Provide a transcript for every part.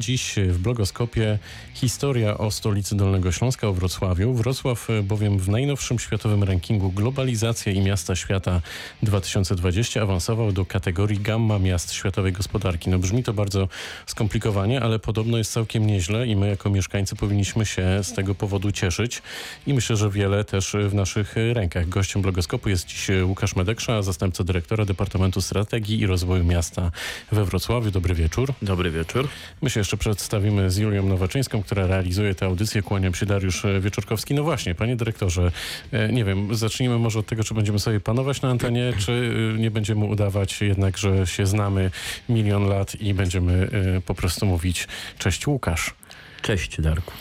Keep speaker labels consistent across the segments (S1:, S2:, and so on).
S1: Dziś w blogoskopie historia o stolicy Dolnego Śląska, o Wrocławiu. Wrocław bowiem w najnowszym światowym rankingu Globalizacja i Miasta Świata 2020 awansował do kategorii Gamma Miast Światowej Gospodarki. No brzmi to bardzo skomplikowanie, ale podobno jest całkiem nieźle i my jako mieszkańcy powinniśmy się z tego powodu cieszyć i myślę, że wiele też w naszych rękach. Gościem blogoskopu jest dziś Łukasz Medeksza, zastępca dyrektora Departamentu Strategii i Rozwoju Miasta we Wrocławiu. Dobry wieczór.
S2: Dobry wieczór.
S1: My się jeszcze przedstawimy z Julią Nowaczyńską, która realizuje tę audycję. Kłaniam się Dariusz Wieczorkowski. No właśnie, panie dyrektorze, e, nie wiem, zacznijmy może od tego, czy będziemy sobie panować na antenie, czy e, nie będziemy udawać jednak, że się znamy milion lat i będziemy e, po prostu mówić cześć Łukasz.
S2: Cześć Darku.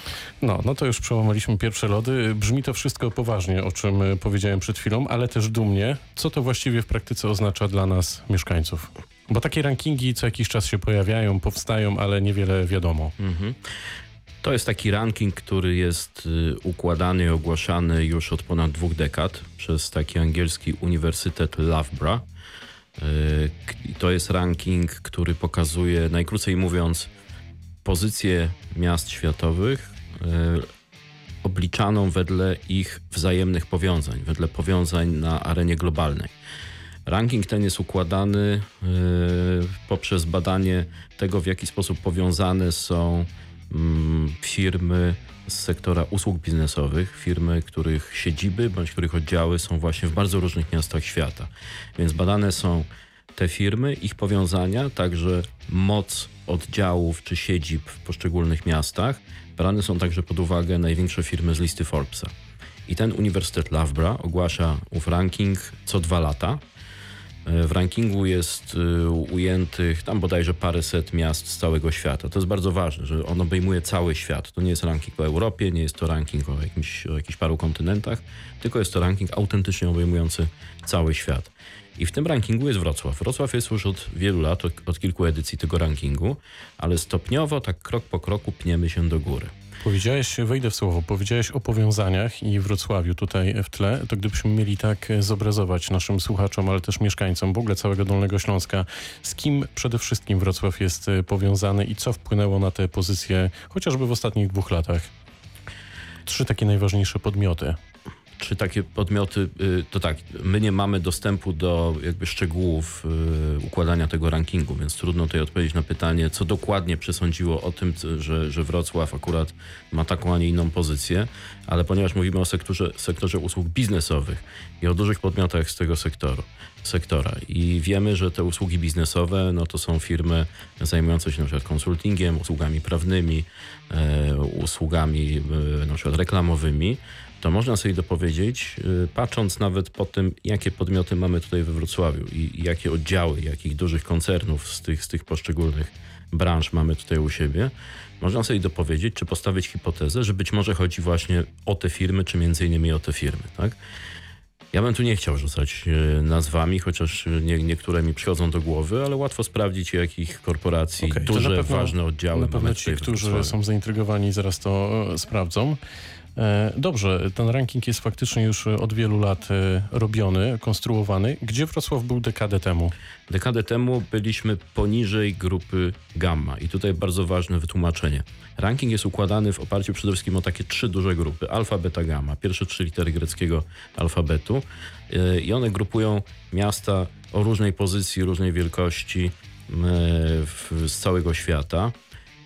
S1: No, no to już przełamaliśmy pierwsze lody. Brzmi to wszystko poważnie, o czym powiedziałem przed chwilą, ale też dumnie. Co to właściwie w praktyce oznacza dla nas, mieszkańców? Bo takie rankingi co jakiś czas się pojawiają, powstają, ale niewiele wiadomo. Mhm.
S2: To jest taki ranking, który jest y, układany i ogłaszany już od ponad dwóch dekad przez taki angielski Uniwersytet Loughborough. Y, to jest ranking, który pokazuje, najkrócej mówiąc, pozycję miast światowych y, obliczaną wedle ich wzajemnych powiązań, wedle powiązań na arenie globalnej. Ranking ten jest układany yy, poprzez badanie tego, w jaki sposób powiązane są mm, firmy z sektora usług biznesowych, firmy, których siedziby bądź których oddziały są właśnie w bardzo różnych miastach świata. Więc badane są te firmy, ich powiązania, także moc oddziałów czy siedzib w poszczególnych miastach. Brane są także pod uwagę największe firmy z listy Forbesa. I ten Uniwersytet Loughborough ogłasza ów ranking co dwa lata. W rankingu jest y, ujętych tam bodajże paręset miast z całego świata. To jest bardzo ważne, że on obejmuje cały świat. To nie jest ranking o Europie, nie jest to ranking o, jakimś, o jakichś paru kontynentach, tylko jest to ranking autentycznie obejmujący cały świat. I w tym rankingu jest Wrocław. Wrocław jest już od wielu lat, od, od kilku edycji tego rankingu, ale stopniowo, tak krok po kroku pniemy się do góry.
S1: Powiedziałeś, wejdę w słowo, powiedziałeś o powiązaniach i Wrocławiu tutaj w tle, to gdybyśmy mieli tak zobrazować naszym słuchaczom, ale też mieszkańcom w ogóle całego Dolnego Śląska, z kim przede wszystkim Wrocław jest powiązany i co wpłynęło na tę pozycję chociażby w ostatnich dwóch latach? Trzy takie najważniejsze podmioty
S2: czy takie podmioty, y, to tak, my nie mamy dostępu do jakby szczegółów y, układania tego rankingu, więc trudno tutaj odpowiedzieć na pytanie, co dokładnie przesądziło o tym, że, że Wrocław akurat ma taką, a nie inną pozycję, ale ponieważ mówimy o sektorze, sektorze usług biznesowych i o dużych podmiotach z tego sektoru, sektora i wiemy, że te usługi biznesowe, no to są firmy zajmujące się na przykład konsultingiem, usługami prawnymi, e, usługami e, na przykład reklamowymi, to można sobie dopowiedzieć, y, patrząc nawet po tym, jakie podmioty mamy tutaj we Wrocławiu i, jakie oddziały, jakich dużych koncernów z tych, z tych poszczególnych branż mamy tutaj u siebie, można sobie dopowiedzieć, czy postawić hipotezę, że być może chodzi właśnie o te firmy, czy między innymi o te firmy, tak? Ja bym tu nie chciał rzucać y, nazwami, chociaż nie, niektóre mi przychodzą do głowy, ale łatwo sprawdzić, jakich korporacji okay, duże, pewno, ważne oddziały
S1: na pewno ci, którzy są zaintrygowani, zaraz to e, sprawdzą. E, dobrze, ten ranking jest faktycznie już od wielu lat e, robiony, konstruowany. Gdzie Wrocław był dekadę temu?
S2: Dekadę temu byliśmy poniżej grupy gamma i tutaj bardzo ważne wytłumaczenie. Ranking jest układany w oparciu przede wszystkim o takie trzy duże grupy. Alfa, beta, gamma. Pierwsze trzy litery greckiego alfabetu e, i one grupują miasta o różnej pozycji, różnej wielkości z całego świata.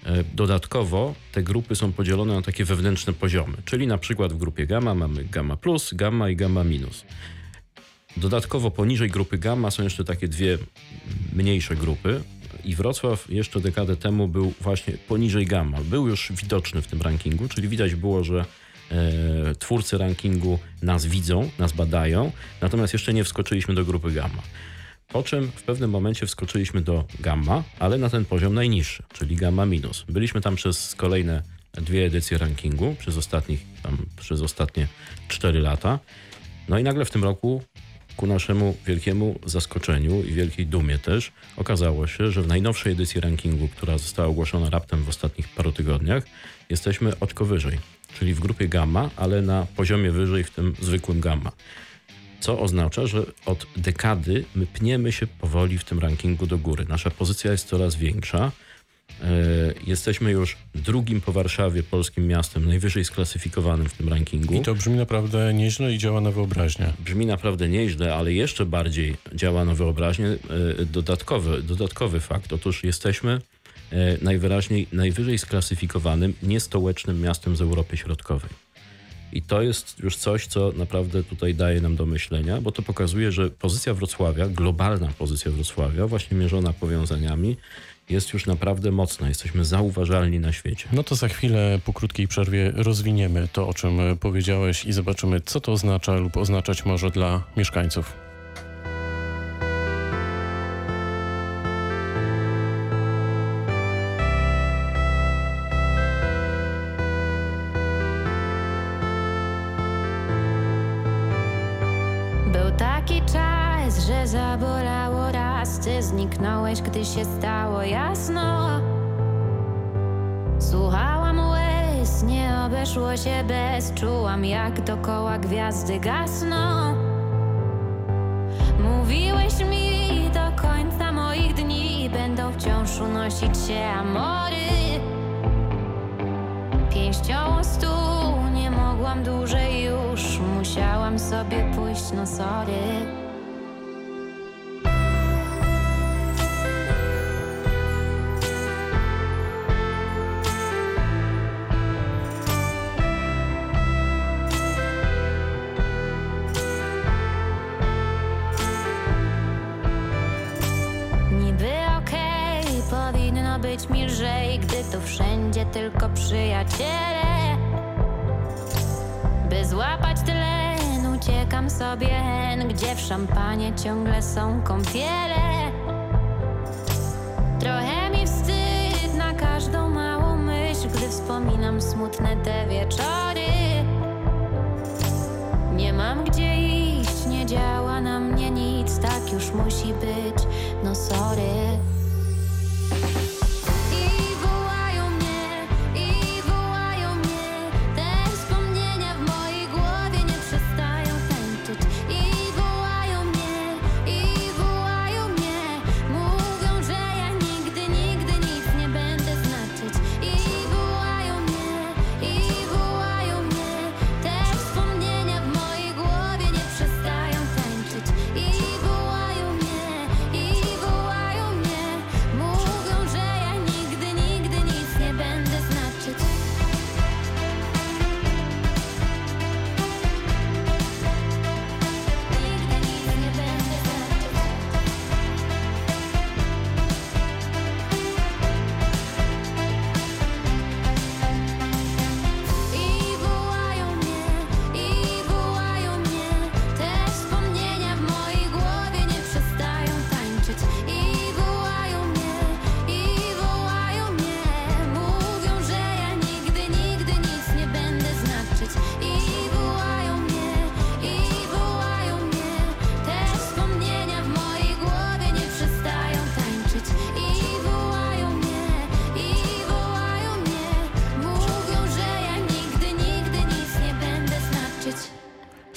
S2: E, dodatkowo te grupy są podzielone na takie wewnętrzne poziomy, czyli na przykład w grupie gamma mamy gamma plus, gamma i gamma minus. Dodatkowo poniżej grupy gamma są jeszcze takie dwie mniejsze grupy i Wrocław jeszcze dekadę temu był właśnie poniżej gamma. Był już widoczny w tym rankingu, czyli widać było, że e, twórcy rankingu nas widzą, nas badają, natomiast jeszcze nie wskoczyliśmy do grupy gamma. Po czym w pewnym momencie wskoczyliśmy do gamma, ale na ten poziom najniższy, czyli gamma minus. Byliśmy tam przez kolejne dwie edycje rankingu, przez, ostatnich, tam, przez ostatnie 4 lata. No i nagle w tym roku, ku naszemu wielkiemu zaskoczeniu i wielkiej dumie też, okazało się, że w najnowszej edycji rankingu, która została ogłoszona raptem w ostatnich paru tygodniach, jesteśmy oczko wyżej, czyli w grupie gamma, ale na poziomie wyżej w tym zwykłym gamma co oznacza, że od dekady my pniemy się powoli w tym rankingu do góry. Nasza pozycja jest coraz większa. E, Jesteśmy już drugim po Warszawie polskim miastem najwyżej sklasyfikowanym w tym rankingu.
S1: I to brzmi naprawdę nieźle i działa na wyobraźnię.
S2: Brzmi naprawdę nieźle, ale jeszcze bardziej działa na wyobraźnię e, dodatkowy, dodatkowy fakt. Otóż jesteśmy e, najwyraźniej najwyżej sklasyfikowanym niestołecznym miastem z Europy Środkowej. I to jest już coś, co naprawdę tutaj daje nam do myślenia, bo to pokazuje, że pozycja Wrocławia, globalna pozycja Wrocławia, właśnie mierzona powiązaniami, jest już naprawdę mocna. Jesteśmy zauważalni na świecie.
S1: No to za chwilę po krótkiej przerwie rozwiniemy to, o czym powiedziałeś i zobaczymy, co to oznacza lub oznaczać może dla mieszkańców.
S3: Zabolało. Raz Ty zniknąłeś, gdy się stało jasno. Słuchałam łez, nie obeszło się bez. Czułam jak dokoła gwiazdy gasną. Mówiłeś mi do końca moich dni Będą wciąż unosić się amory. Pięścią stół nie mogłam dłużej już. Musiałam sobie pójść, no sorry tylko przyjaciele. By złapać tlen, uciekam sobie. Hen Gdzie w szampanie ciągle są kąpiele? Trochę mi wstyd na każdą małą myśl Gdy wspominam smutne te wieczory. Nie mam gdzie iść, nie działa na mnie nic Tak już musi być, no sorry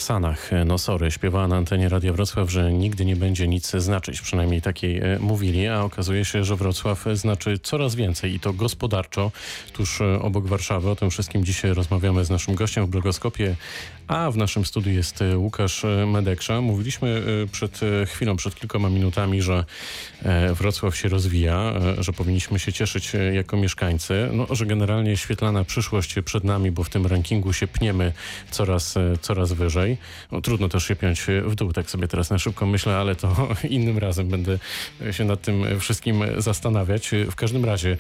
S1: Sanach Nosory śpiewała na antenie Radia Wrocław, że nigdy nie będzie nic znaczyć. Przynajmniej takiej e, mówili, a okazuje się, że Wrocław znaczy coraz więcej i to gospodarczo tuż e, obok Warszawy. O tym wszystkim dzisiaj rozmawiamy z naszym gościem w blogoskopie, a w naszym studiu jest e, Łukasz e, Medeksza. Mówiliśmy e, przed e, chwilą, przed kilkoma minutami, że e, Wrocław się rozwija, e, że powinniśmy się cieszyć e, jako mieszkańcy, no, że generalnie świetlana przyszłość przed nami, bo w tym rankingu się pniemy coraz, e, coraz wyżej. No, trudno też się piąć w dół, tak sobie teraz na szybko myślę, ale to innym razem będę się nad tym wszystkim zastanawiać. W każdym razie,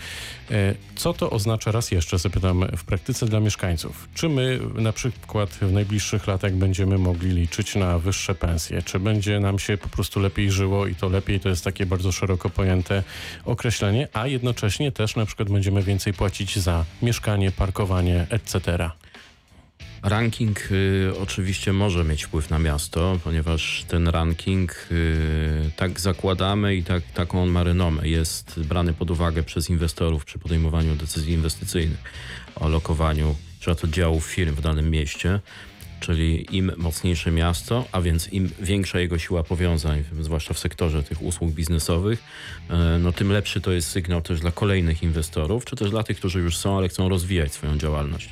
S1: e, co to oznacza, raz jeszcze zapytam, w praktyce dla mieszkańców? Czy my na przykład w najbliższych latach będziemy mogli liczyć na wyższe pensje? Czy będzie nam się po prostu lepiej żyło i to lepiej to jest takie bardzo szeroko pojęte określenie, a jednocześnie też na przykład będziemy więcej płacić za mieszkanie, parkowanie, etc.
S2: Ranking y, oczywiście może mieć wpływ na miasto, ponieważ ten ranking, y, tak zakładamy i tak, taką on ma renomę, jest brany pod uwagę przez inwestorów przy podejmowaniu decyzji inwestycyjnych o lokowaniu np. oddziałów firm w danym mieście. Czyli im mocniejsze miasto, a więc im większa jego siła powiązań, zwłaszcza w sektorze tych usług biznesowych, e, no tym lepszy to jest sygnał też dla kolejnych inwestorów, czy też dla tych, którzy już są, ale chcą rozwijać swoją działalność.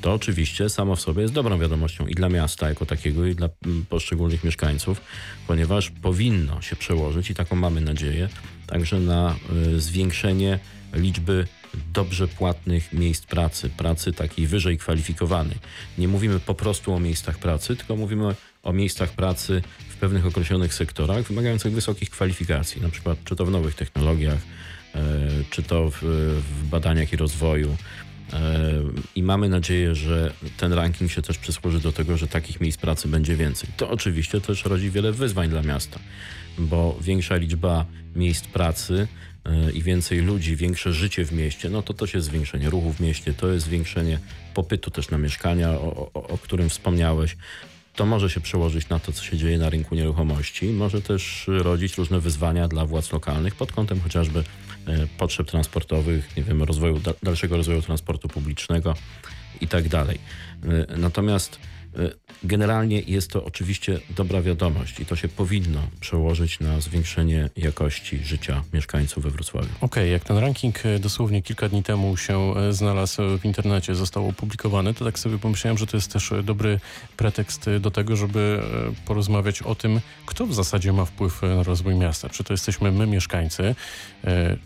S2: To oczywiście samo w sobie jest dobrą wiadomością i dla miasta jako takiego, i dla mm, poszczególnych mieszkańców, ponieważ powinno się przełożyć, i taką mamy nadzieję, także na y, zwiększenie liczby dobrze płatnych miejsc pracy, pracy takiej wyżej kwalifikowanej. Nie mówimy po prostu o miejscach pracy, tylko mówimy o miejscach pracy w pewnych określonych sektorach wymagających wysokich kwalifikacji, na przykład czy to w nowych technologiach, e, czy to w, w badaniach i rozwoju. E, I mamy nadzieję, że ten ranking się też przysłuży do tego, że takich miejsc pracy będzie więcej. To oczywiście też rodzi wiele wyzwań dla miasta, bo większa liczba miejsc pracy e, i więcej ludzi, większe życie w mieście, no to to jest zwiększenie ruchu w mieście, to jest zwiększenie popytu też na mieszkania, o, o, o którym wspomniałeś. To może się przełożyć na to, co się dzieje na rynku nieruchomości. Może też rodzić różne wyzwania dla władz lokalnych pod kątem chociażby e, potrzeb transportowych, nie wiem, rozwoju, da- dalszego rozwoju transportu publicznego i tak dalej. E, Natomiast generalnie jest to oczywiście dobra wiadomość i to się powinno przełożyć na zwiększenie jakości życia mieszkańców we Wrocławiu.
S1: Okej, jak ten ranking e, dosłownie kilka dni temu się e, znalazł w internecie, został opublikowany, to tak sobie pomyślałem, że to jest też e, dobry pretekst do tego, żeby porozmawiać o tym, kto w zasadzie ma wpływ na rozwój miasta. Czy to jesteśmy my, mieszkańcy,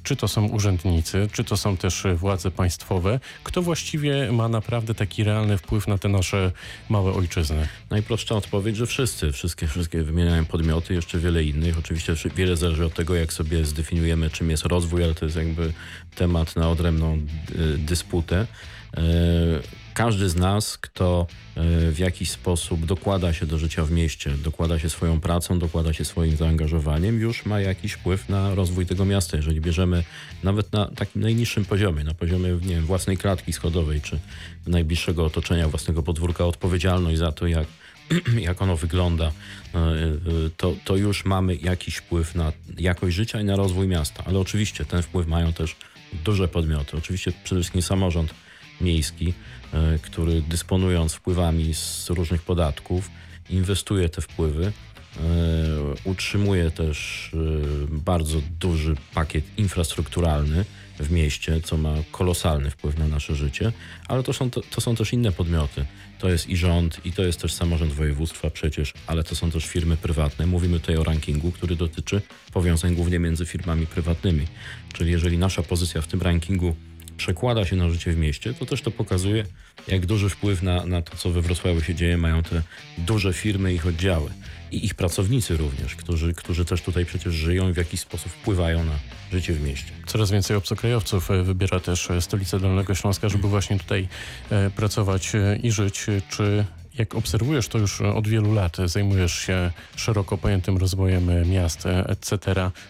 S1: czy to są urzędnicy, czy to są też władze państwowe. Kto właściwie ma naprawdę taki realny wpływ na te nasze małe ojczyzny?
S2: Najprostsza odpowiedź, że wszyscy, wszystkie, wszystkie wymieniają podmioty, jeszcze wiele innych. Oczywiście wiele zależy od tego, jak sobie zdefiniujemy, czym jest rozwój, ale to jest jakby temat na odrębną y, dysputę. Każdy z nas, kto e, w jakiś sposób dokłada się do życia w mieście, dokłada się swoją pracą, dokłada się swoim zaangażowaniem, już ma jakiś wpływ na rozwój tego miasta. Jeżeli bierzemy nawet na takim najniższym poziomie, na poziomie nie wiem, własnej klatki schodowej, czy najbliższego otoczenia, własnego podwórka, odpowiedzialność za to, jak jak ono wygląda, e, e, to, to już mamy jakiś wpływ na jakość życia i na rozwój miasta. Ale oczywiście ten wpływ mają też duże podmioty. Oczywiście przede wszystkim samorząd miejski, który dysponując wpływami z różnych podatków, inwestuje te wpływy. e, Utrzymuje też e, bardzo duży pakiet infrastrukturalny w mieście, co ma kolosalny wpływ na nasze życie, ale to są, to, to są też inne podmioty. To jest i rząd, i to jest też samorząd województwa przecież, ale to są też firmy prywatne. Mówimy tutaj o rankingu, który dotyczy powiązań głównie między firmami prywatnymi. Czyli jeżeli nasza pozycja w tym rankingu przekłada się na życie w mieście, to też to pokazuje, jak duży wpływ na, na to, co we Wrocławiu się dzieje, mają te duże firmy ich oddziały. I ich pracownicy również, którzy, którzy też tutaj przecież żyją i w jakiś sposób wpływają na życie w mieście.
S1: Coraz więcej obcokrajowców e, wybiera też e, stolicę Dolnego Śląska, żeby właśnie tutaj e, pracować i żyć. Czy jak obserwujesz to już od wielu lat, zajmujesz się szeroko pojętym rozwojem miast, etc.,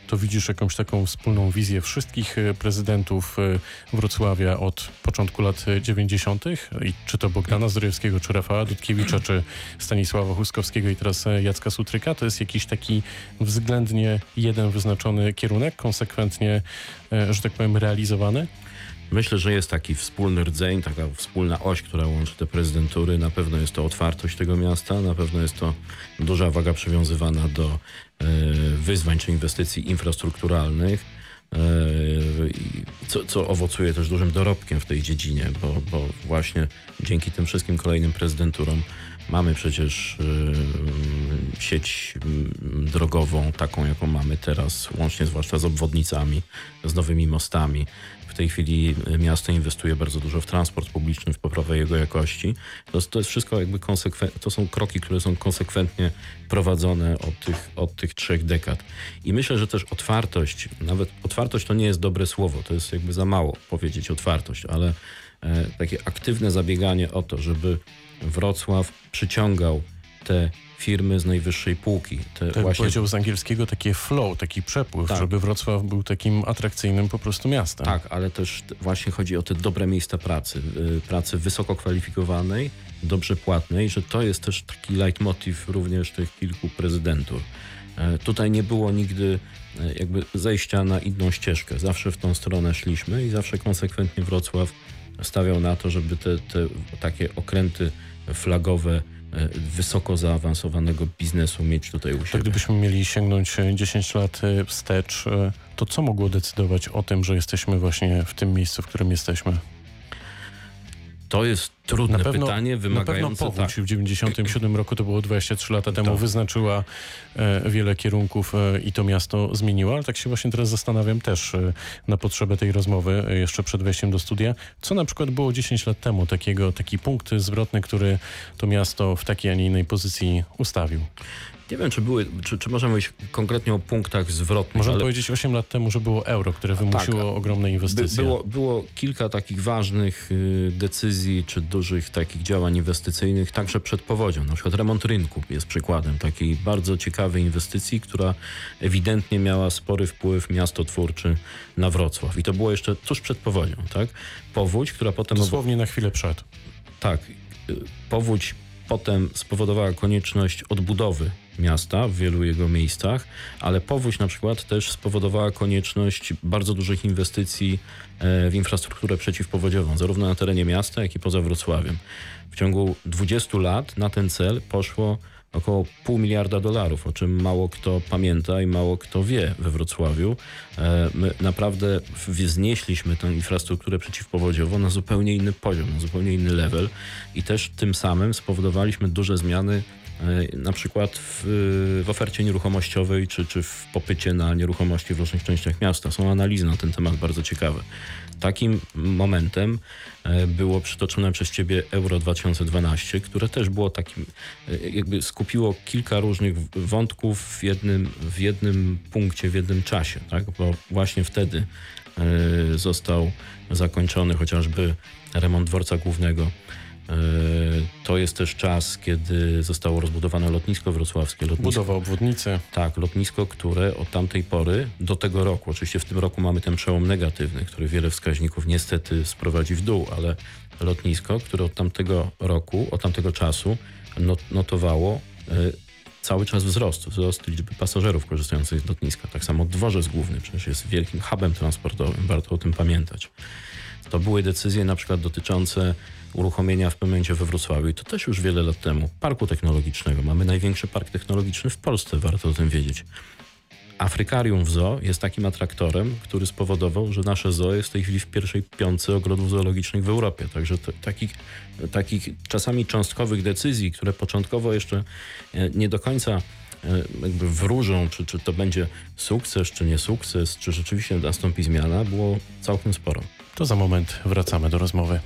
S1: to widzisz jakąś taką wspólną wizję wszystkich prezydentów e, Wrocławia od początku lat e, 90. I czy to Bogdana Zdrojewskiego, czy Rafała Dudkiewicza, czy Stanisława Huskowskiego i teraz Jacka Sutryka, to jest jakiś taki względnie jeden wyznaczony kierunek, konsekwentnie, e, że tak powiem, realizowany?
S2: Myślę, że jest taki wspólny rdzeń, taka wspólna oś, która łączy te prezydentury. Na pewno jest to otwartość tego miasta, na pewno jest to duża waga przywiązywana do e, wyzwań czy inwestycji infrastrukturalnych, e, co, co owocuje też dużym dorobkiem w tej dziedzinie, bo, bo właśnie dzięki tym wszystkim kolejnym prezydenturom mamy przecież e, sieć m, drogową, taką jaką mamy teraz, łącznie zwłaszcza z obwodnicami, z nowymi mostami. W tej chwili miasto inwestuje bardzo dużo w transport publiczny, w poprawę jego jakości. To, to jest wszystko jakby konsekwen- to są kroki, które są konsekwentnie prowadzone od tych, od tych trzech dekad. I myślę, że też otwartość, nawet otwartość to nie jest dobre słowo, to jest jakby za mało powiedzieć otwartość, ale e, takie aktywne zabieganie o to, żeby Wrocław przyciągał te firmy z najwyższej półki. Te
S1: Tak
S2: właśnie
S1: powiedział z angielskiego takie flow, taki przepływ,
S2: Tak.
S1: żeby Wrocław był takim atrakcyjnym po prostu miastem.
S2: Tak, ale też właśnie chodzi o te dobre miejsca pracy, y, pracy wysoko kwalifikowanej, dobrze płatnej, że to jest też taki leitmotiv również tych kilku prezydentur. E, Tutaj nie było nigdy e, jakby zejścia na inną ścieżkę. Zawsze w tą stronę szliśmy i zawsze konsekwentnie Wrocław stawiał na to, żeby te, te takie okręty flagowe wysoko zaawansowanego biznesu mieć tutaj u
S4: To
S2: siebie.
S4: gdybyśmy mieli sięgnąć e, 10 lat e, wstecz, e, to co mogło decydować o tym, że jesteśmy właśnie w tym miejscu, w którym jesteśmy?
S2: To jest trudne
S4: Na pewno-
S2: pytanie,
S4: Na pewno
S2: wymagające tak,
S4: powódź w 97 roku, to było 23 lata temu,
S2: Tak.
S4: wyznaczyła e, wiele kierunków e, i to miasto zmieniło, ale tak się właśnie teraz zastanawiam też e, na potrzebę tej rozmowy, e, jeszcze przed wejściem do studia, co na przykład było 10 lat temu, takiego, taki punkt zwrotny, który to miasto w takiej, a nie innej pozycji ustawił.
S2: Nie wiem, czy, były, czy, czy możemy mówić konkretnie o punktach zwrotnych,
S4: Można
S2: ale
S4: powiedzieć 8 lat temu, że było euro, które wymusiło ogromne
S2: by,
S4: inwestycje.
S2: było, było kilka takich ważnych y, decyzji, czy dużych takich działań inwestycyjnych, także przed powodzią. Na przykład remont rynku jest przykładem takiej bardzo ciekawej inwestycji, która ewidentnie miała spory wpływ miastotwórczy na Wrocław. I to było jeszcze tuż przed powodzią, tak? Powódź, która potem...
S4: Dosłownie na chwilę przed.
S2: Tak. y, Powódź potem spowodowała konieczność odbudowy miasta w wielu jego miejscach, ale powódź na przykład też spowodowała konieczność bardzo dużych inwestycji e, w infrastrukturę przeciwpowodziową, zarówno na terenie miasta, jak i poza Wrocławiem. W ciągu 20 lat na ten cel poszło około pół miliarda dolarów, o czym mało kto pamięta i mało kto wie we Wrocławiu. E, My naprawdę wznieśliśmy tę infrastrukturę przeciwpowodziową na zupełnie inny poziom, na zupełnie inny level i też tym samym spowodowaliśmy duże zmiany na przykład w, w ofercie nieruchomościowej czy, czy w popycie na nieruchomości w różnych częściach miasta. Są analizy na ten temat bardzo ciekawe. Takim momentem e, było przytoczone przez ciebie Euro 2012, które też było takim, e, jakby skupiło kilka różnych wątków w jednym, w jednym punkcie, w jednym czasie, tak? Bo właśnie wtedy e, został zakończony chociażby remont dworca głównego. E, To jest też czas, kiedy zostało rozbudowane lotnisko wrocławskie. Lotnisko,
S4: Budowa obwodnicy.
S2: tak, lotnisko, które od tamtej pory do tego roku, oczywiście w tym roku mamy ten przełom negatywny, który wiele wskaźników niestety sprowadzi w dół, ale lotnisko, które od tamtego roku, od tamtego czasu not, notowało e, cały czas wzrost, wzrost liczby pasażerów korzystających z lotniska. Tak samo dworzec główny przecież jest wielkim hubem transportowym, warto o tym pamiętać. To były decyzje na przykład dotyczące uruchomienia w momencie we Wrocławiu i to też już wiele lat temu, parku technologicznego. Mamy największy park technologiczny w Polsce, warto o tym wiedzieć. Afrykarium w zoo jest takim atraktorem, który spowodował, że nasze zoo jest w tej chwili w pierwszej piątce ogrodów zoologicznych w Europie. Także to, takich, takich czasami cząstkowych decyzji, które początkowo jeszcze e, nie do końca e, jakby wróżą, czy, czy to będzie sukces, czy nie sukces, czy rzeczywiście nastąpi zmiana, było całkiem sporo.
S4: To za moment wracamy do rozmowy.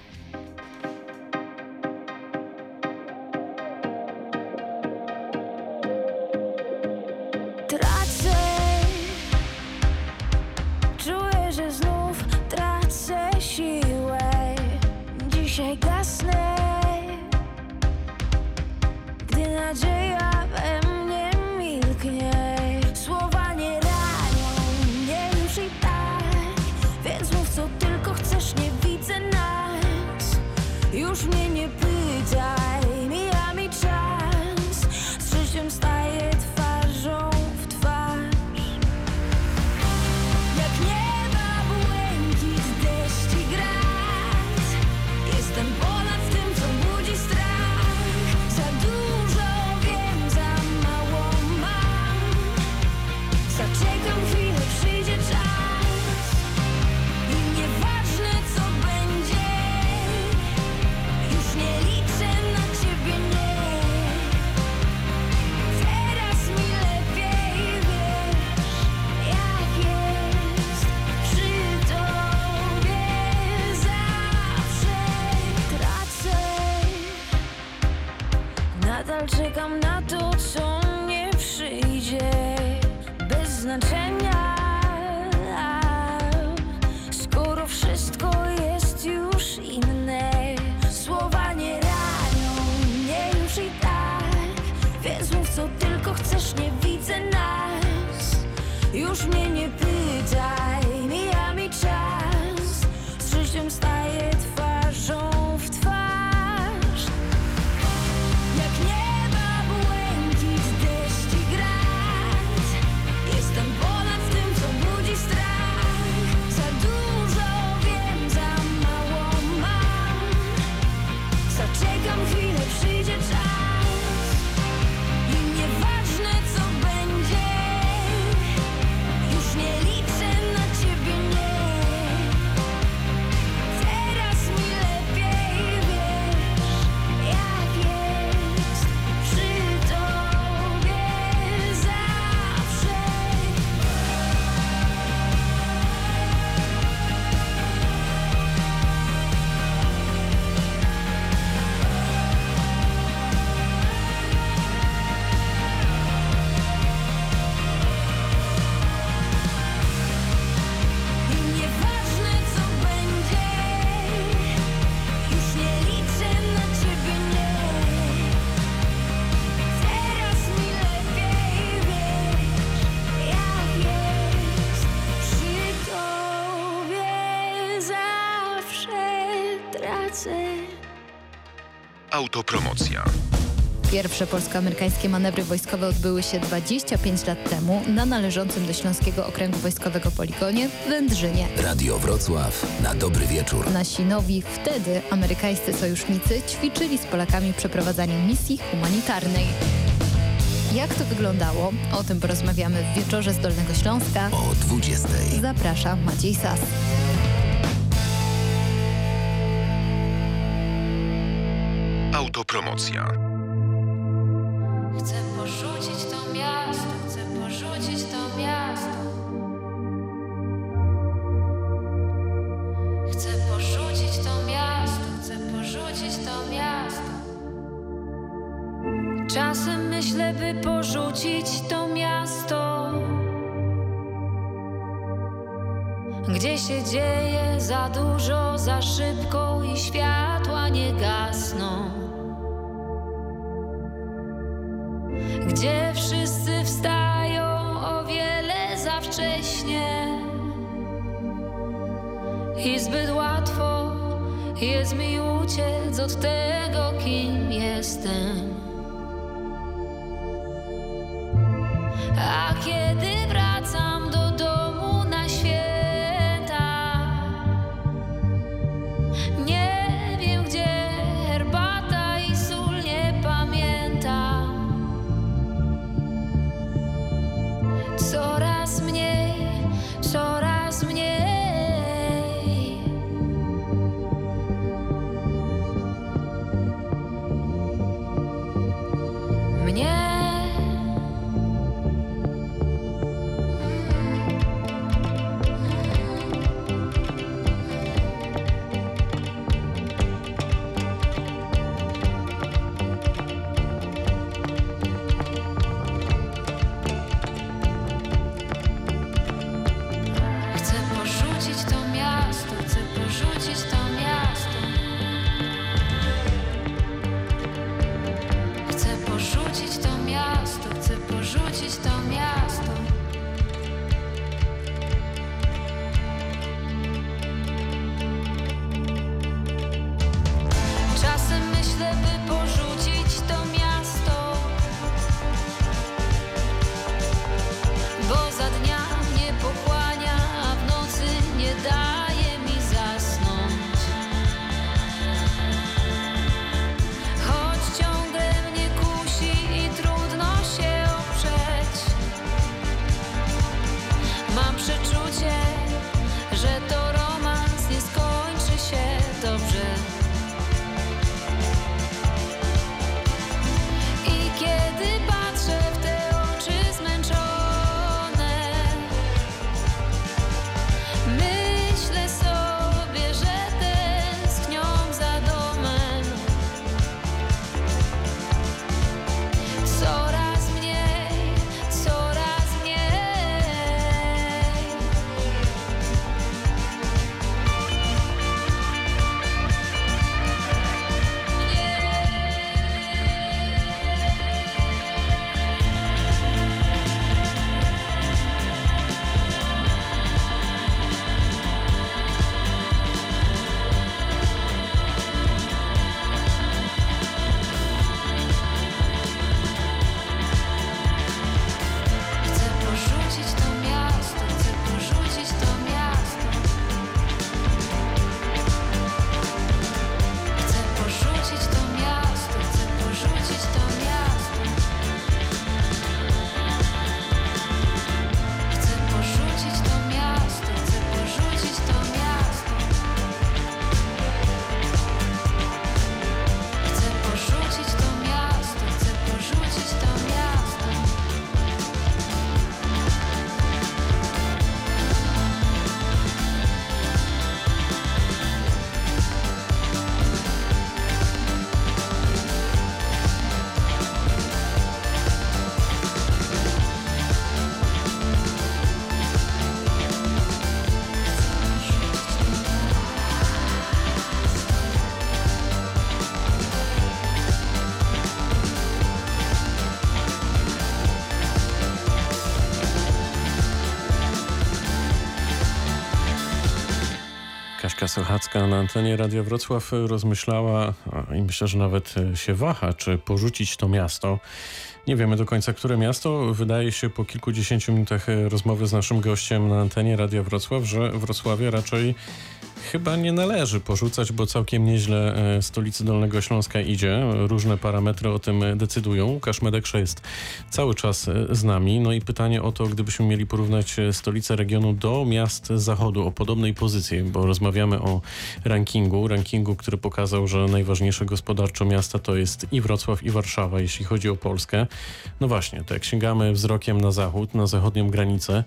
S5: Pierwsze polsko-amerykańskie manewry wojskowe odbyły się 25 lat temu na należącym do Śląskiego Okręgu Wojskowego poligonie w Wędrzynie.
S6: Radio Wrocław na dobry wieczór.
S5: Nasi nowi wtedy amerykańscy sojusznicy ćwiczyli z Polakami przeprowadzanie misji humanitarnej. Jak to wyglądało? O tym porozmawiamy w wieczorze z Dolnego Śląska.
S6: O 20.
S5: Zapraszam Maciej Sas.
S7: Autopromocja.
S3: Od tego, kim jestem
S1: Monika Sochacka na antenie Radia Wrocław rozmyślała i myślę, że nawet się waha, czy porzucić to miasto. Nie wiemy do końca, które miasto. Wydaje się po kilkudziesięciu minutach rozmowy z naszym gościem na antenie Radia Wrocław, że Wrocławia raczej chyba nie należy porzucać, bo całkiem nieźle e, stolicy Dolnego Śląska idzie. Różne parametry o tym e, decydują. Łukasz Medekrze jest cały czas e, z nami. No i pytanie o to, gdybyśmy mieli porównać stolicę regionu do miast zachodu o podobnej pozycji, bo rozmawiamy o rankingu, rankingu, który pokazał, że najważniejsze gospodarczo miasta to jest i Wrocław, i Warszawa, jeśli chodzi o Polskę. No właśnie, to jak sięgamy wzrokiem na zachód, na zachodnią granicę,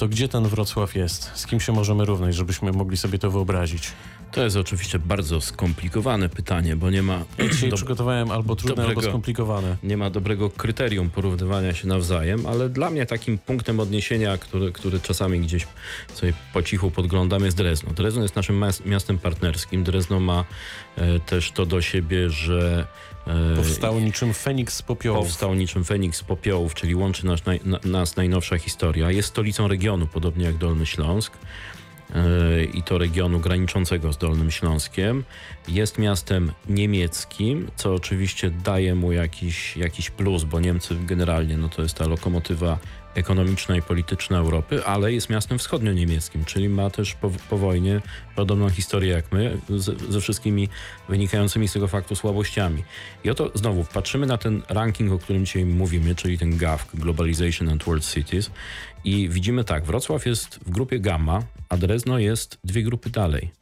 S1: to gdzie ten Wrocław jest? Z kim się możemy równać, żebyśmy mogli sobie to wyobrazić?
S2: To jest oczywiście bardzo skomplikowane pytanie, bo nie ma,
S1: Ja dzisiaj
S2: do,
S1: przygotowałem albo trudne, albo
S2: dobrego-
S1: skomplikowane.
S2: nie ma dobrego kryterium porównywania się nawzajem, ale dla mnie takim punktem odniesienia, który, który czasami gdzieś sobie po cichu podglądam, jest Drezno. Drezno jest naszym miastem partnerskim. Drezno ma e, też to do siebie, że e,
S1: Powstało niczym Feniks z popiołów.
S2: Powstał niczym Feniks z popiołów, czyli łączy nas, naj, na, nas najnowsza historia. Jest stolicą regionu, podobnie jak Dolny Śląsk. Yy, I to regionu graniczącego z Dolnym Śląskiem. Jest miastem niemieckim, co oczywiście daje mu jakiś, jakiś plus, bo Niemcy generalnie no to jest ta lokomotywa ekonomiczna i polityczna Europy, ale jest miastem wschodnio-niemieckim, czyli ma też po, po wojnie podobną historię jak my, z, ze wszystkimi wynikającymi z tego faktu słabościami. I oto znowu patrzymy na ten ranking, o którym dzisiaj mówimy, czyli ten GAF, Globalization and World Cities i widzimy tak, Wrocław jest w grupie gamma, a Drezno jest dwie grupy dalej.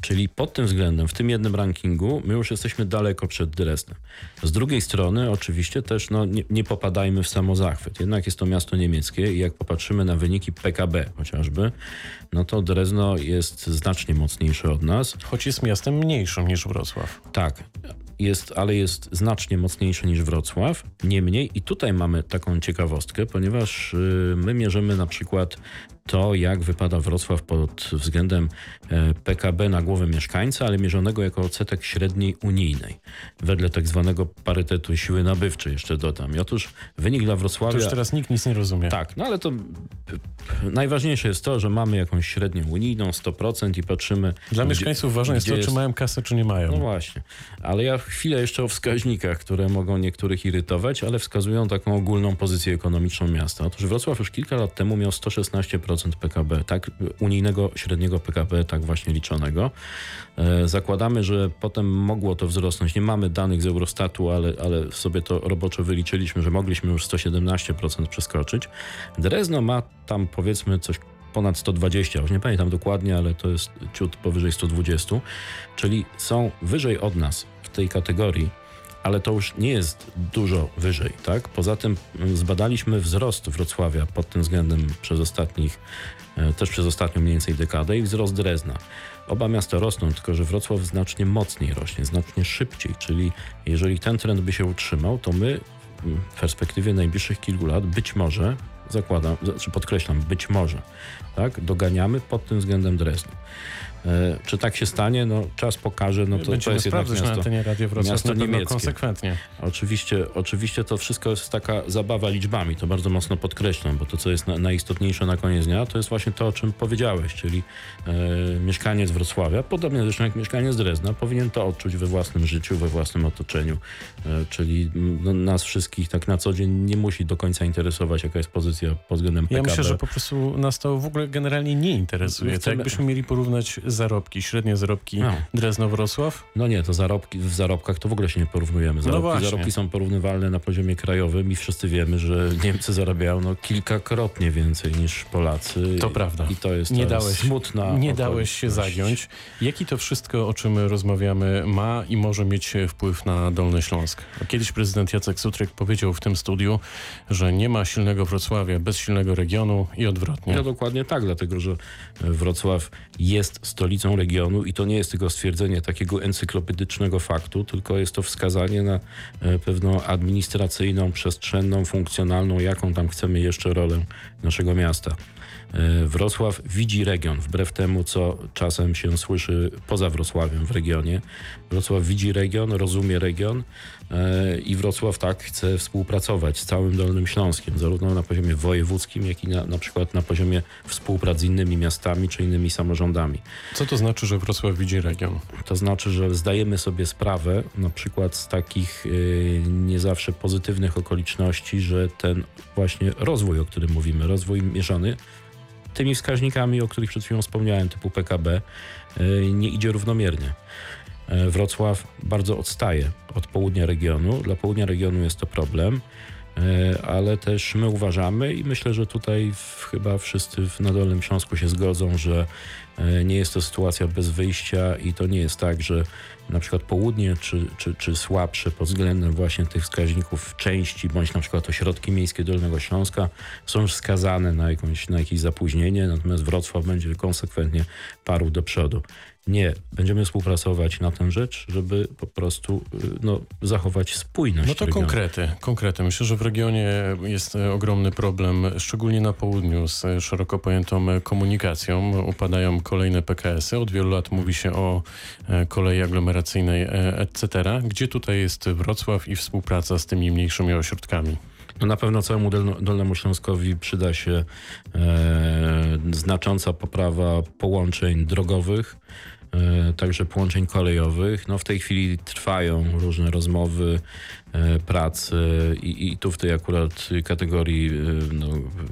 S2: Czyli pod tym względem, w tym jednym rankingu, my już jesteśmy daleko przed Dreznem. Z drugiej strony, oczywiście też no, nie, nie popadajmy w samozachwyt. Jednak jest to miasto niemieckie i jak popatrzymy na wyniki PKB chociażby, no to Drezno jest znacznie mocniejsze od nas.
S1: Choć jest miastem mniejszym niż Wrocław.
S2: Tak, jest, ale jest znacznie mocniejszy niż Wrocław. Niemniej i tutaj mamy taką ciekawostkę, ponieważ y, my mierzymy na przykład to, jak wypada Wrocław pod względem e, PKB na głowę mieszkańca, ale mierzonego jako odsetek średniej unijnej, wedle tak zwanego parytetu siły nabywczej, jeszcze dodam. I otóż wynik dla
S1: To
S2: Wrocławia...
S1: już teraz nikt nic nie rozumie.
S2: Tak, no ale to najważniejsze jest to, że mamy jakąś średnią unijną 100% i patrzymy...
S1: Dla
S2: gdzie-
S1: mieszkańców ważne jest to, czy mają kasę, czy nie mają.
S2: no właśnie, ale ja chwilę jeszcze o wskaźnikach, które mogą niektórych irytować, ale wskazują taką ogólną pozycję ekonomiczną miasta. Otóż Wrocław już kilka lat temu miał 116% PKB, tak, unijnego średniego PKB, tak właśnie liczonego. E, zakładamy, że potem mogło to wzrosnąć. Nie mamy danych z Eurostatu, ale, ale sobie to roboczo wyliczyliśmy, że mogliśmy już 117% przeskoczyć. Drezno ma tam powiedzmy coś ponad 120, już nie pamiętam dokładnie, ale to jest ciut powyżej 120, czyli są wyżej od nas w tej kategorii, ale to już nie jest dużo wyżej, tak? Poza tym mm, zbadaliśmy wzrost Wrocławia pod tym względem przez ostatnich, e, też przez ostatnią mniej więcej dekadę i wzrost Drezna. Oba miasta rosną, tylko że Wrocław znacznie mocniej rośnie, znacznie szybciej, czyli jeżeli ten trend by się utrzymał, to my mm, w perspektywie najbliższych kilku lat być może, zakładam, znaczy podkreślam, być może, tak, doganiamy pod tym względem Drezno. E, czy tak się stanie? No, czas pokaże. No to, to jest jednak
S1: na
S2: miasto,
S1: antenie Radio Wrocław
S2: miasto
S1: na pewno
S2: niemieckie.
S1: konsekwentnie.
S2: Oczywiście, oczywiście to wszystko jest taka zabawa liczbami, to bardzo mocno podkreślam, bo to, co jest na, najistotniejsze na koniec dnia, to jest właśnie to, o czym powiedziałeś, czyli e, mieszkaniec Wrocławia, podobnie zresztą jak mieszkaniec Drezna, powinien to odczuć we własnym życiu, we własnym otoczeniu. E, czyli mm, no, nas wszystkich tak na co dzień nie musi do końca interesować, jaka jest pozycja pod względem
S1: Ja
S2: PKB.
S1: myślę, że po prostu nas to w ogóle generalnie nie interesuje. To
S2: chcemy-
S1: jakbyśmy mieli porównać zarobki, średnie zarobki
S2: No.
S1: Drezno-Wrocław,
S2: No nie, to zarobki, w zarobkach to w ogóle się nie porównujemy. Zarobki,
S1: No
S2: zarobki są porównywalne na poziomie krajowym i wszyscy wiemy, że Niemcy zarabiają no, kilkakrotnie więcej niż Polacy.
S1: To prawda.
S2: I to jest
S1: nie dałeś,
S2: smutna
S1: nie dałeś się zagiąć. Jaki to wszystko, o czym rozmawiamy, ma i może mieć wpływ na Dolny Śląsk? Kiedyś prezydent Jacek Sutryk powiedział w tym studiu, że nie ma silnego Wrocławia bez silnego regionu i odwrotnie.
S2: No dokładnie tak, dlatego że Wrocław jest stolicą regionu i to nie jest tylko stwierdzenie takiego encyklopedycznego faktu, tylko jest to wskazanie na e, pewną administracyjną, przestrzenną, funkcjonalną, jaką tam chcemy jeszcze rolę naszego miasta Wrocław widzi region, wbrew temu, co czasem się słyszy poza Wrocławiem w regionie. Wrocław widzi region, rozumie region e, i Wrocław tak chce współpracować z całym Dolnym Śląskiem, zarówno na poziomie wojewódzkim, jak i na, na przykład na poziomie współpracy z innymi miastami czy innymi samorządami.
S1: Co to znaczy, że Wrocław widzi region?
S2: To znaczy, że zdajemy sobie sprawę na przykład z takich y, nie zawsze pozytywnych okoliczności, że ten właśnie rozwój, o którym mówimy, rozwój mierzony tymi wskaźnikami, o których przed chwilą wspomniałem, typu PKB, y, nie idzie równomiernie. E, Wrocław bardzo odstaje od południa regionu. Dla południa regionu jest to problem, e, ale też my uważamy i myślę, że tutaj chyba wszyscy na Dolnym Śląsku się zgodzą, że e, nie jest to sytuacja bez wyjścia i to nie jest tak, że na przykład południe czy, czy, czy słabsze pod względem właśnie tych wskaźników części, bądź na przykład ośrodki miejskie Dolnego Śląska są skazane na, jakąś, na jakieś zapóźnienie, natomiast Wrocław będzie konsekwentnie parł do przodu. Nie, będziemy współpracować na tę rzecz, żeby po prostu y, no, zachować spójność.
S1: No to
S2: regionu.
S1: konkrety, konkrety. Myślę, że w regionie jest ogromny problem, szczególnie na południu, z szeroko pojętą komunikacją. Upadają kolejne PKS-y. Od wielu lat mówi się o e, kolei aglomeracyjnej, e, etc. Gdzie tutaj jest Wrocław i współpraca z tymi mniejszymi ośrodkami?
S2: No na pewno całemu Dolnemu Śląskowi przyda się e, znacząca poprawa połączeń drogowych, także połączeń kolejowych. No w tej chwili trwają różne rozmowy, e, prace i, i tu w tej akurat kategorii e, no,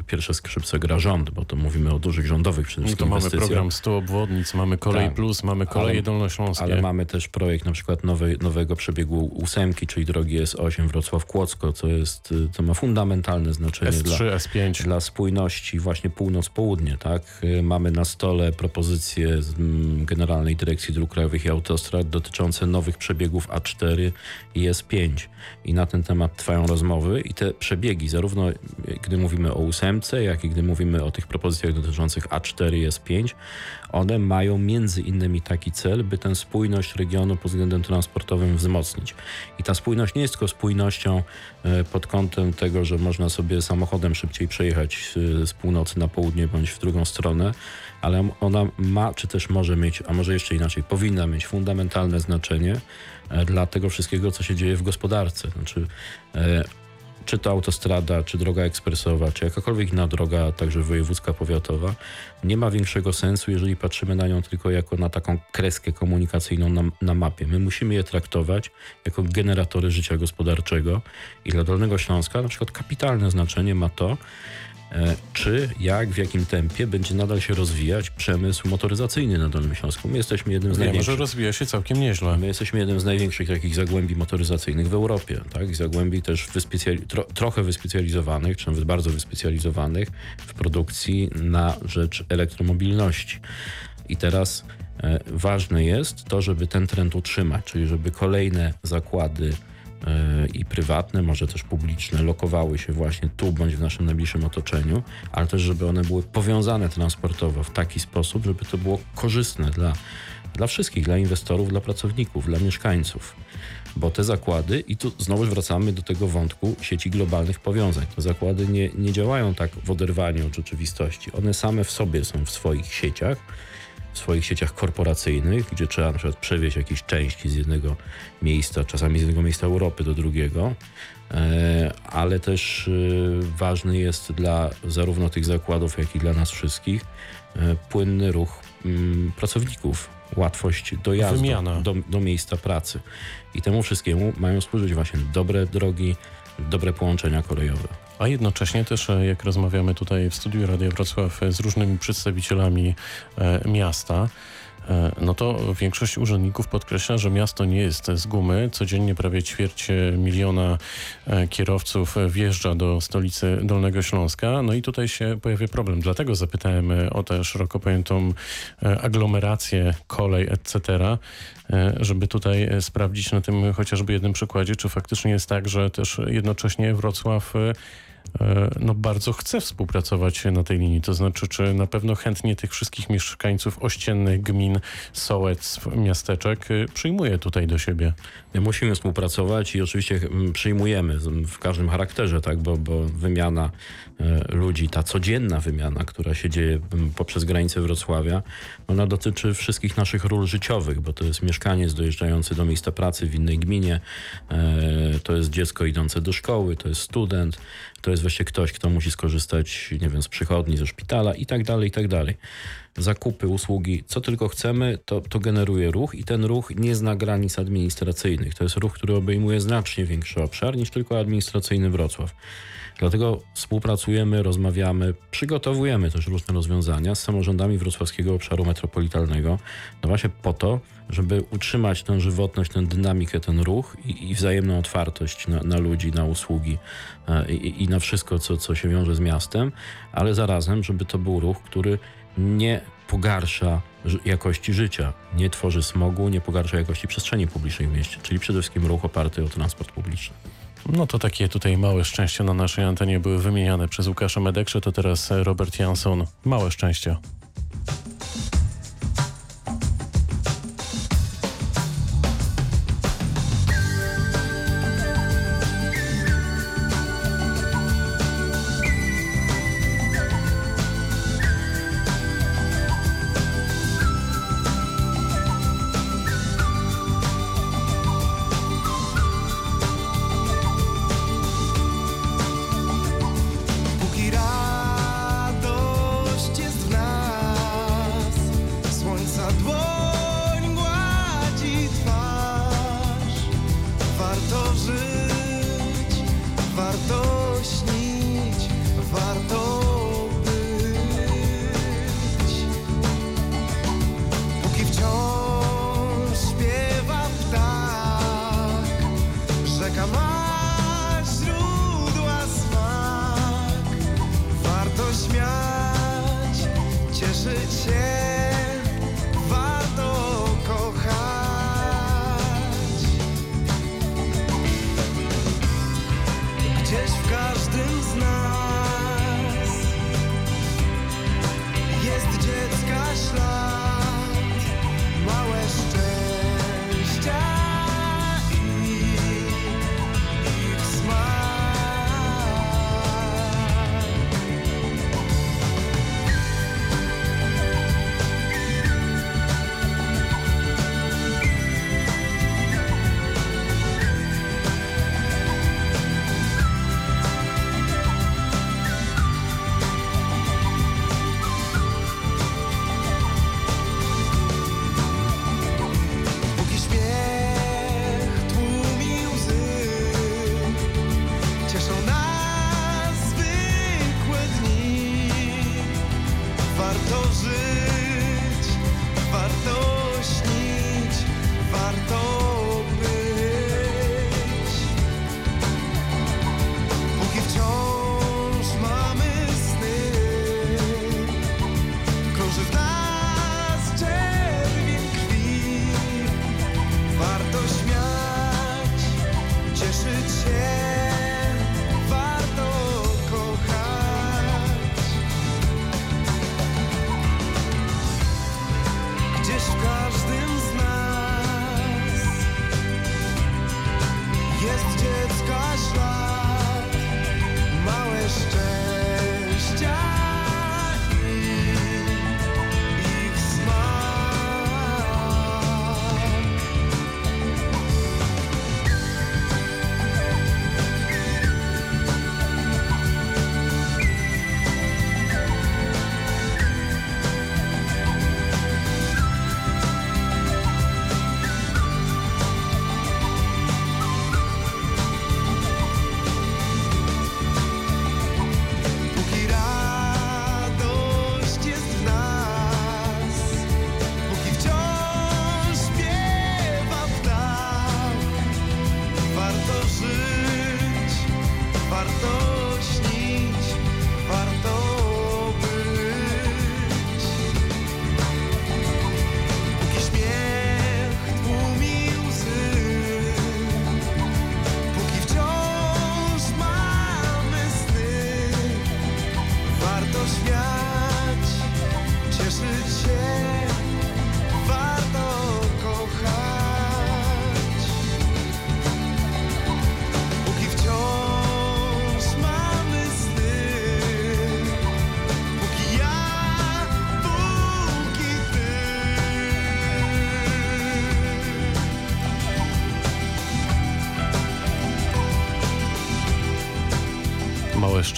S2: pierwsze skrzypce gra rząd, bo to mówimy o dużych rządowych przede
S1: No
S2: wszystkim
S1: to mamy program 100 obwodnic, mamy Kolej
S2: Tak.
S1: Plus, mamy Koleje
S2: Ale-
S1: Dolnośląskie.
S2: Ale mamy też projekt na przykład nowej, nowego przebiegu ósemki, czyli drogi S8 Wrocław-Kłodzko, co jest, to ma fundamentalne znaczenie dla,
S1: S3, S5.
S2: dla spójności właśnie północ-południe, tak? Mamy na stole propozycje z Generalnej Dyrekcji Dróg Krajowych i Autostrad dotyczące nowych przebiegów A4 i S5. I na ten temat trwają rozmowy i te przebiegi, zarówno gdy mówimy o ósemce, jak i gdy mówimy o tych propozycjach dotyczących A4 i S5, one mają między innymi taki cel, by tę spójność regionu pod względem transportowym wzmocnić. I ta spójność nie jest tylko spójnością e, pod kątem tego, że można sobie samochodem szybciej przejechać e, z północy na południe bądź w drugą stronę, ale ona ma, czy też może mieć, a może jeszcze inaczej, powinna mieć fundamentalne znaczenie dla tego wszystkiego, co się dzieje w gospodarce. Znaczy, e, czy to autostrada, czy droga ekspresowa, czy jakakolwiek inna droga, także wojewódzka, powiatowa, nie ma większego sensu, jeżeli patrzymy na nią tylko jako na taką kreskę komunikacyjną na, na mapie. My musimy je traktować jako generatory życia gospodarczego i dla Dolnego Śląska na przykład kapitalne znaczenie ma to, e, czy, jak, w jakim tempie będzie nadal się rozwijać przemysł motoryzacyjny na Dolnym Śląsku. My jesteśmy jednym z
S1: Wiemy, że
S2: największych.
S1: rozwija się całkiem nieźle.
S2: My jesteśmy jednym z największych takich zagłębi motoryzacyjnych w Europie, tak? Zagłębi też wyspecjali- tro, trochę wyspecjalizowanych, czy nawet bardzo wyspecjalizowanych w produkcji na rzecz elektromobilności. I teraz e, ważne jest to, żeby ten trend utrzymać, czyli żeby kolejne zakłady e, i prywatne, może też publiczne, lokowały się właśnie tu bądź w naszym najbliższym otoczeniu, ale też żeby one były powiązane transportowo w taki sposób, żeby to było korzystne dla, dla wszystkich, dla inwestorów, dla pracowników, dla mieszkańców. Bo te zakłady, i tu znowu wracamy do tego wątku sieci globalnych powiązań. Te zakłady nie, nie działają tak w oderwaniu od rzeczywistości. One same w sobie są w swoich sieciach, w swoich sieciach korporacyjnych, gdzie trzeba na przykład przewieźć jakieś części z jednego miejsca, czasami z jednego miejsca Europy do drugiego, e, ale też e, ważny jest dla zarówno tych zakładów, jak i dla nas wszystkich e, płynny ruch mm, pracowników, łatwość dojazdu do, do miejsca pracy. I temu wszystkiemu mają służyć właśnie dobre drogi, dobre połączenia kolejowe.
S1: A jednocześnie też, e, jak rozmawiamy tutaj w studiu Radia Wrocław e, z różnymi przedstawicielami e, miasta, no to większość urzędników podkreśla, że miasto nie jest z gumy. Codziennie prawie ćwierć miliona kierowców wjeżdża do stolicy Dolnego Śląska. No i tutaj się pojawia problem. Dlatego zapytałem o tę szeroko pojętą aglomerację, kolej, etc., żeby tutaj sprawdzić na tym chociażby jednym przykładzie, czy faktycznie jest tak, że też jednocześnie Wrocław no bardzo chce współpracować na tej linii. To znaczy, czy na pewno chętnie tych wszystkich mieszkańców ościennych gmin, sołectw, miasteczek e, przyjmuje tutaj do siebie?
S2: Musimy współpracować i oczywiście mm, przyjmujemy w każdym charakterze, tak, bo, bo wymiana e, ludzi, ta codzienna wymiana, która się dzieje poprzez granicę Wrocławia, ona dotyczy wszystkich naszych ról życiowych, bo to jest mieszkaniec dojeżdżający do miejsca pracy w innej gminie, e, to jest dziecko idące do szkoły, to jest student, to jest właśnie ktoś, kto musi skorzystać, nie wiem, z przychodni, ze szpitala i tak dalej, i tak dalej. Zakupy, usługi, co tylko chcemy, to, to generuje ruch i ten ruch nie zna granic administracyjnych. To jest ruch, który obejmuje znacznie większy obszar niż tylko administracyjny Wrocław. Dlatego współpracujemy, rozmawiamy, przygotowujemy też różne rozwiązania z samorządami wrocławskiego obszaru metropolitalnego, no właśnie po to, żeby utrzymać tę żywotność, tę dynamikę, ten ruch i, i wzajemną otwartość na, na ludzi, na usługi e, i, i na wszystko, co, co się wiąże z miastem, ale zarazem, żeby to był ruch, który nie pogarsza jakości życia, nie tworzy smogu, nie pogarsza jakości przestrzeni publicznej w mieście, czyli przede wszystkim ruch oparty o transport publiczny.
S1: No to takie tutaj małe szczęścia na naszej antenie były wymieniane przez Łukasza Medekrze, to teraz Robert Jansson. Małe szczęścia.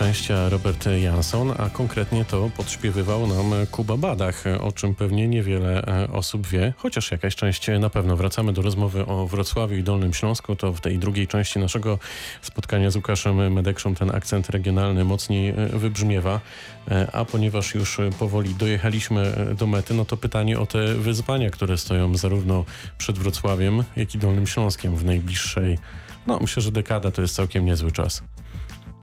S1: Szczęścia Robert Jansson, a konkretnie to podśpiewywał nam Kuba Badach, o czym pewnie niewiele e, osób wie, chociaż jakaś część na pewno. Wracamy do rozmowy o Wrocławiu i Dolnym Śląsku, to w tej drugiej części naszego spotkania z Łukaszem Medekszą ten akcent regionalny mocniej e, wybrzmiewa, E, a ponieważ już powoli dojechaliśmy do mety, no to pytanie o te wyzwania, które stoją zarówno przed Wrocławiem, jak i Dolnym Śląskiem w najbliższej, no myślę, że dekada to jest całkiem niezły czas.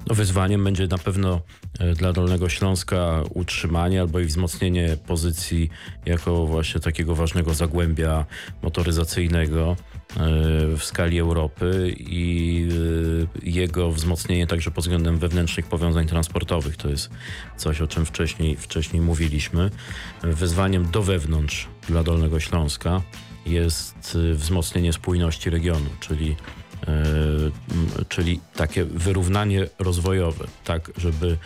S2: Wyzwaniem będzie na pewno e, dla Dolnego Śląska utrzymanie albo i wzmocnienie pozycji jako właśnie takiego ważnego zagłębia motoryzacyjnego e, w skali Europy i e, jego wzmocnienie także pod względem wewnętrznych powiązań transportowych. To jest coś, o czym wcześniej, wcześniej mówiliśmy. Wyzwaniem do wewnątrz dla Dolnego Śląska jest wzmocnienie spójności regionu, czyli czyli takie wyrównanie rozwojowe, tak żeby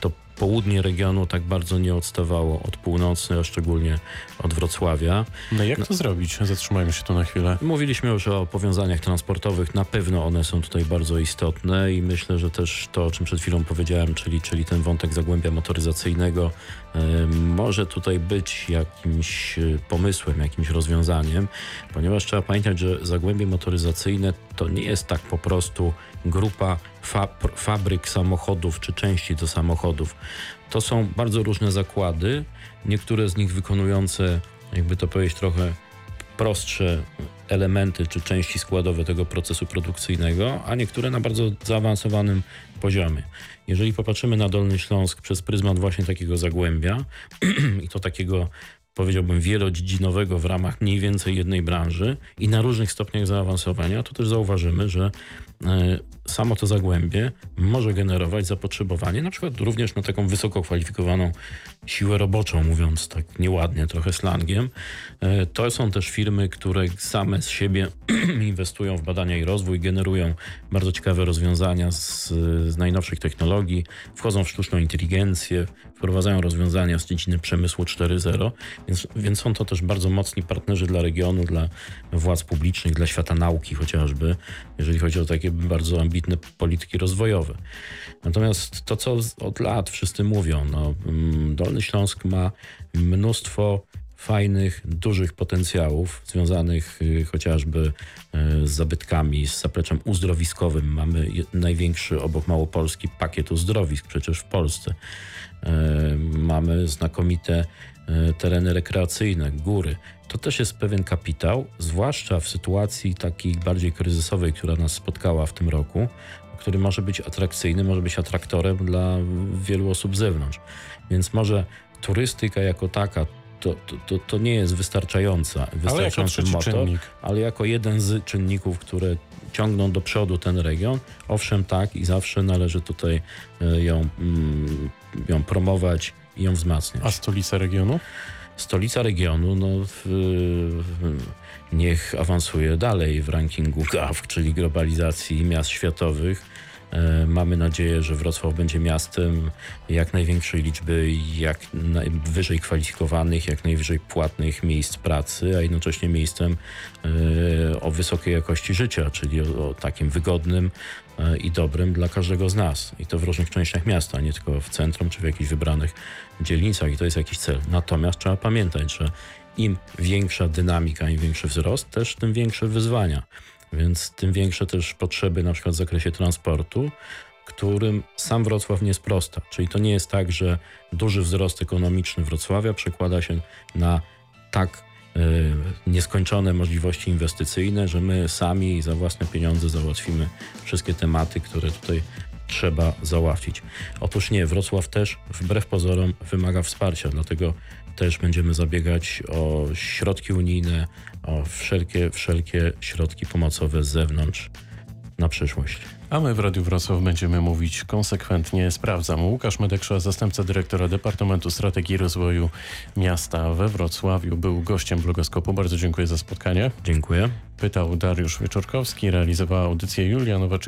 S2: to południe regionu tak bardzo nie odstawało od północy, a szczególnie od Wrocławia.
S1: No jak to zrobić? Zatrzymajmy się tu na chwilę.
S2: Mówiliśmy już o powiązaniach transportowych, na pewno one są tutaj bardzo istotne i myślę, że też to, o czym przed chwilą powiedziałem, czyli, czyli ten wątek zagłębia motoryzacyjnego może tutaj być jakimś e, pomysłem, jakimś rozwiązaniem, ponieważ trzeba pamiętać, że zagłębie motoryzacyjne to nie jest tak po prostu grupa fa fabryk samochodów czy części do samochodów. To są bardzo różne zakłady, niektóre z nich wykonujące, jakby to powiedzieć, trochę prostsze elementy czy części składowe tego procesu produkcyjnego, a niektóre na bardzo zaawansowanym poziomie. Jeżeli popatrzymy na Dolny Śląsk przez pryzmat właśnie takiego zagłębia i to takiego powiedziałbym wielodziedzinowego w ramach mniej więcej jednej branży i na różnych stopniach zaawansowania, to też zauważymy, że e, samo to zagłębie może generować zapotrzebowanie na przykład również na taką wysoko kwalifikowaną siłę roboczą, mówiąc tak nieładnie, trochę slangiem. E, To są też firmy, które same z siebie inwestują w badania i rozwój, generują bardzo ciekawe rozwiązania z, z najnowszych technologii, wchodzą w sztuczną inteligencję, wprowadzają rozwiązania z dziedziny przemysłu 4.0, więc, więc są to też bardzo mocni partnerzy dla regionu, dla władz publicznych, dla świata nauki chociażby, jeżeli chodzi o takie bardzo ambitne polityki rozwojowe. Natomiast to, co od lat wszyscy mówią, no, mm, Dolny Śląsk ma mnóstwo fajnych, dużych potencjałów związanych y, chociażby y, z zabytkami, z zapleczem uzdrowiskowym. Mamy największy obok Małopolski pakiet uzdrowisk przecież w Polsce. E, Mamy znakomite tereny rekreacyjne, góry. To też jest pewien kapitał, zwłaszcza w sytuacji takiej bardziej kryzysowej, która nas spotkała w tym roku, który może być atrakcyjny, może być atraktorem dla wielu osób z zewnątrz. Więc może turystyka jako taka to, to, to, nie jest wystarczająca,
S1: Ale
S2: wystarczający
S1: trzeci
S2: motor,
S1: czynnik.
S2: ale jako jeden z czynników, które ciągną do przodu ten region, owszem tak i zawsze należy tutaj e, ją, mm, ją promować i ją wzmacniać.
S1: A stolica regionu?
S2: Stolica regionu, no, w, w, niech awansuje dalej w rankingu GAW, czyli globalizacji miast światowych. E, Mamy nadzieję, że Wrocław będzie miastem jak największej liczby, jak najwyżej kwalifikowanych, jak najwyżej płatnych miejsc pracy, a jednocześnie miejscem e, o wysokiej jakości życia, czyli o, takim wygodnym e, i dobrym dla każdego z nas. I to w różnych częściach miasta, nie tylko w centrum czy w jakichś wybranych dzielnicach i to jest jakiś cel. Natomiast trzeba pamiętać, że im większa dynamika, im większy wzrost, też tym większe wyzwania. Więc tym większe też potrzeby na przykład w zakresie transportu, którym sam Wrocław nie sprosta. Czyli to nie jest tak, że duży wzrost ekonomiczny Wrocławia przekłada się na tak e, nieskończone możliwości inwestycyjne, że my sami za własne pieniądze załatwimy wszystkie tematy, które tutaj trzeba załatwić. Otóż nie, Wrocław też wbrew pozorom wymaga wsparcia, dlatego też będziemy zabiegać o środki unijne, o wszelkie, wszelkie środki pomocowe z zewnątrz na przyszłość.
S1: A my w Radiu Wrocław będziemy mówić konsekwentnie. Sprawdzam. Łukasz Medeksza, zastępca dyrektora Departamentu Strategii Rozwoju Miasta we Wrocławiu, był gościem Blogoskopu. Bardzo dziękuję za spotkanie.
S2: Dziękuję.
S1: Pytał Dariusz Wieczorkowski, realizowała audycję Julia Nowaczyńska.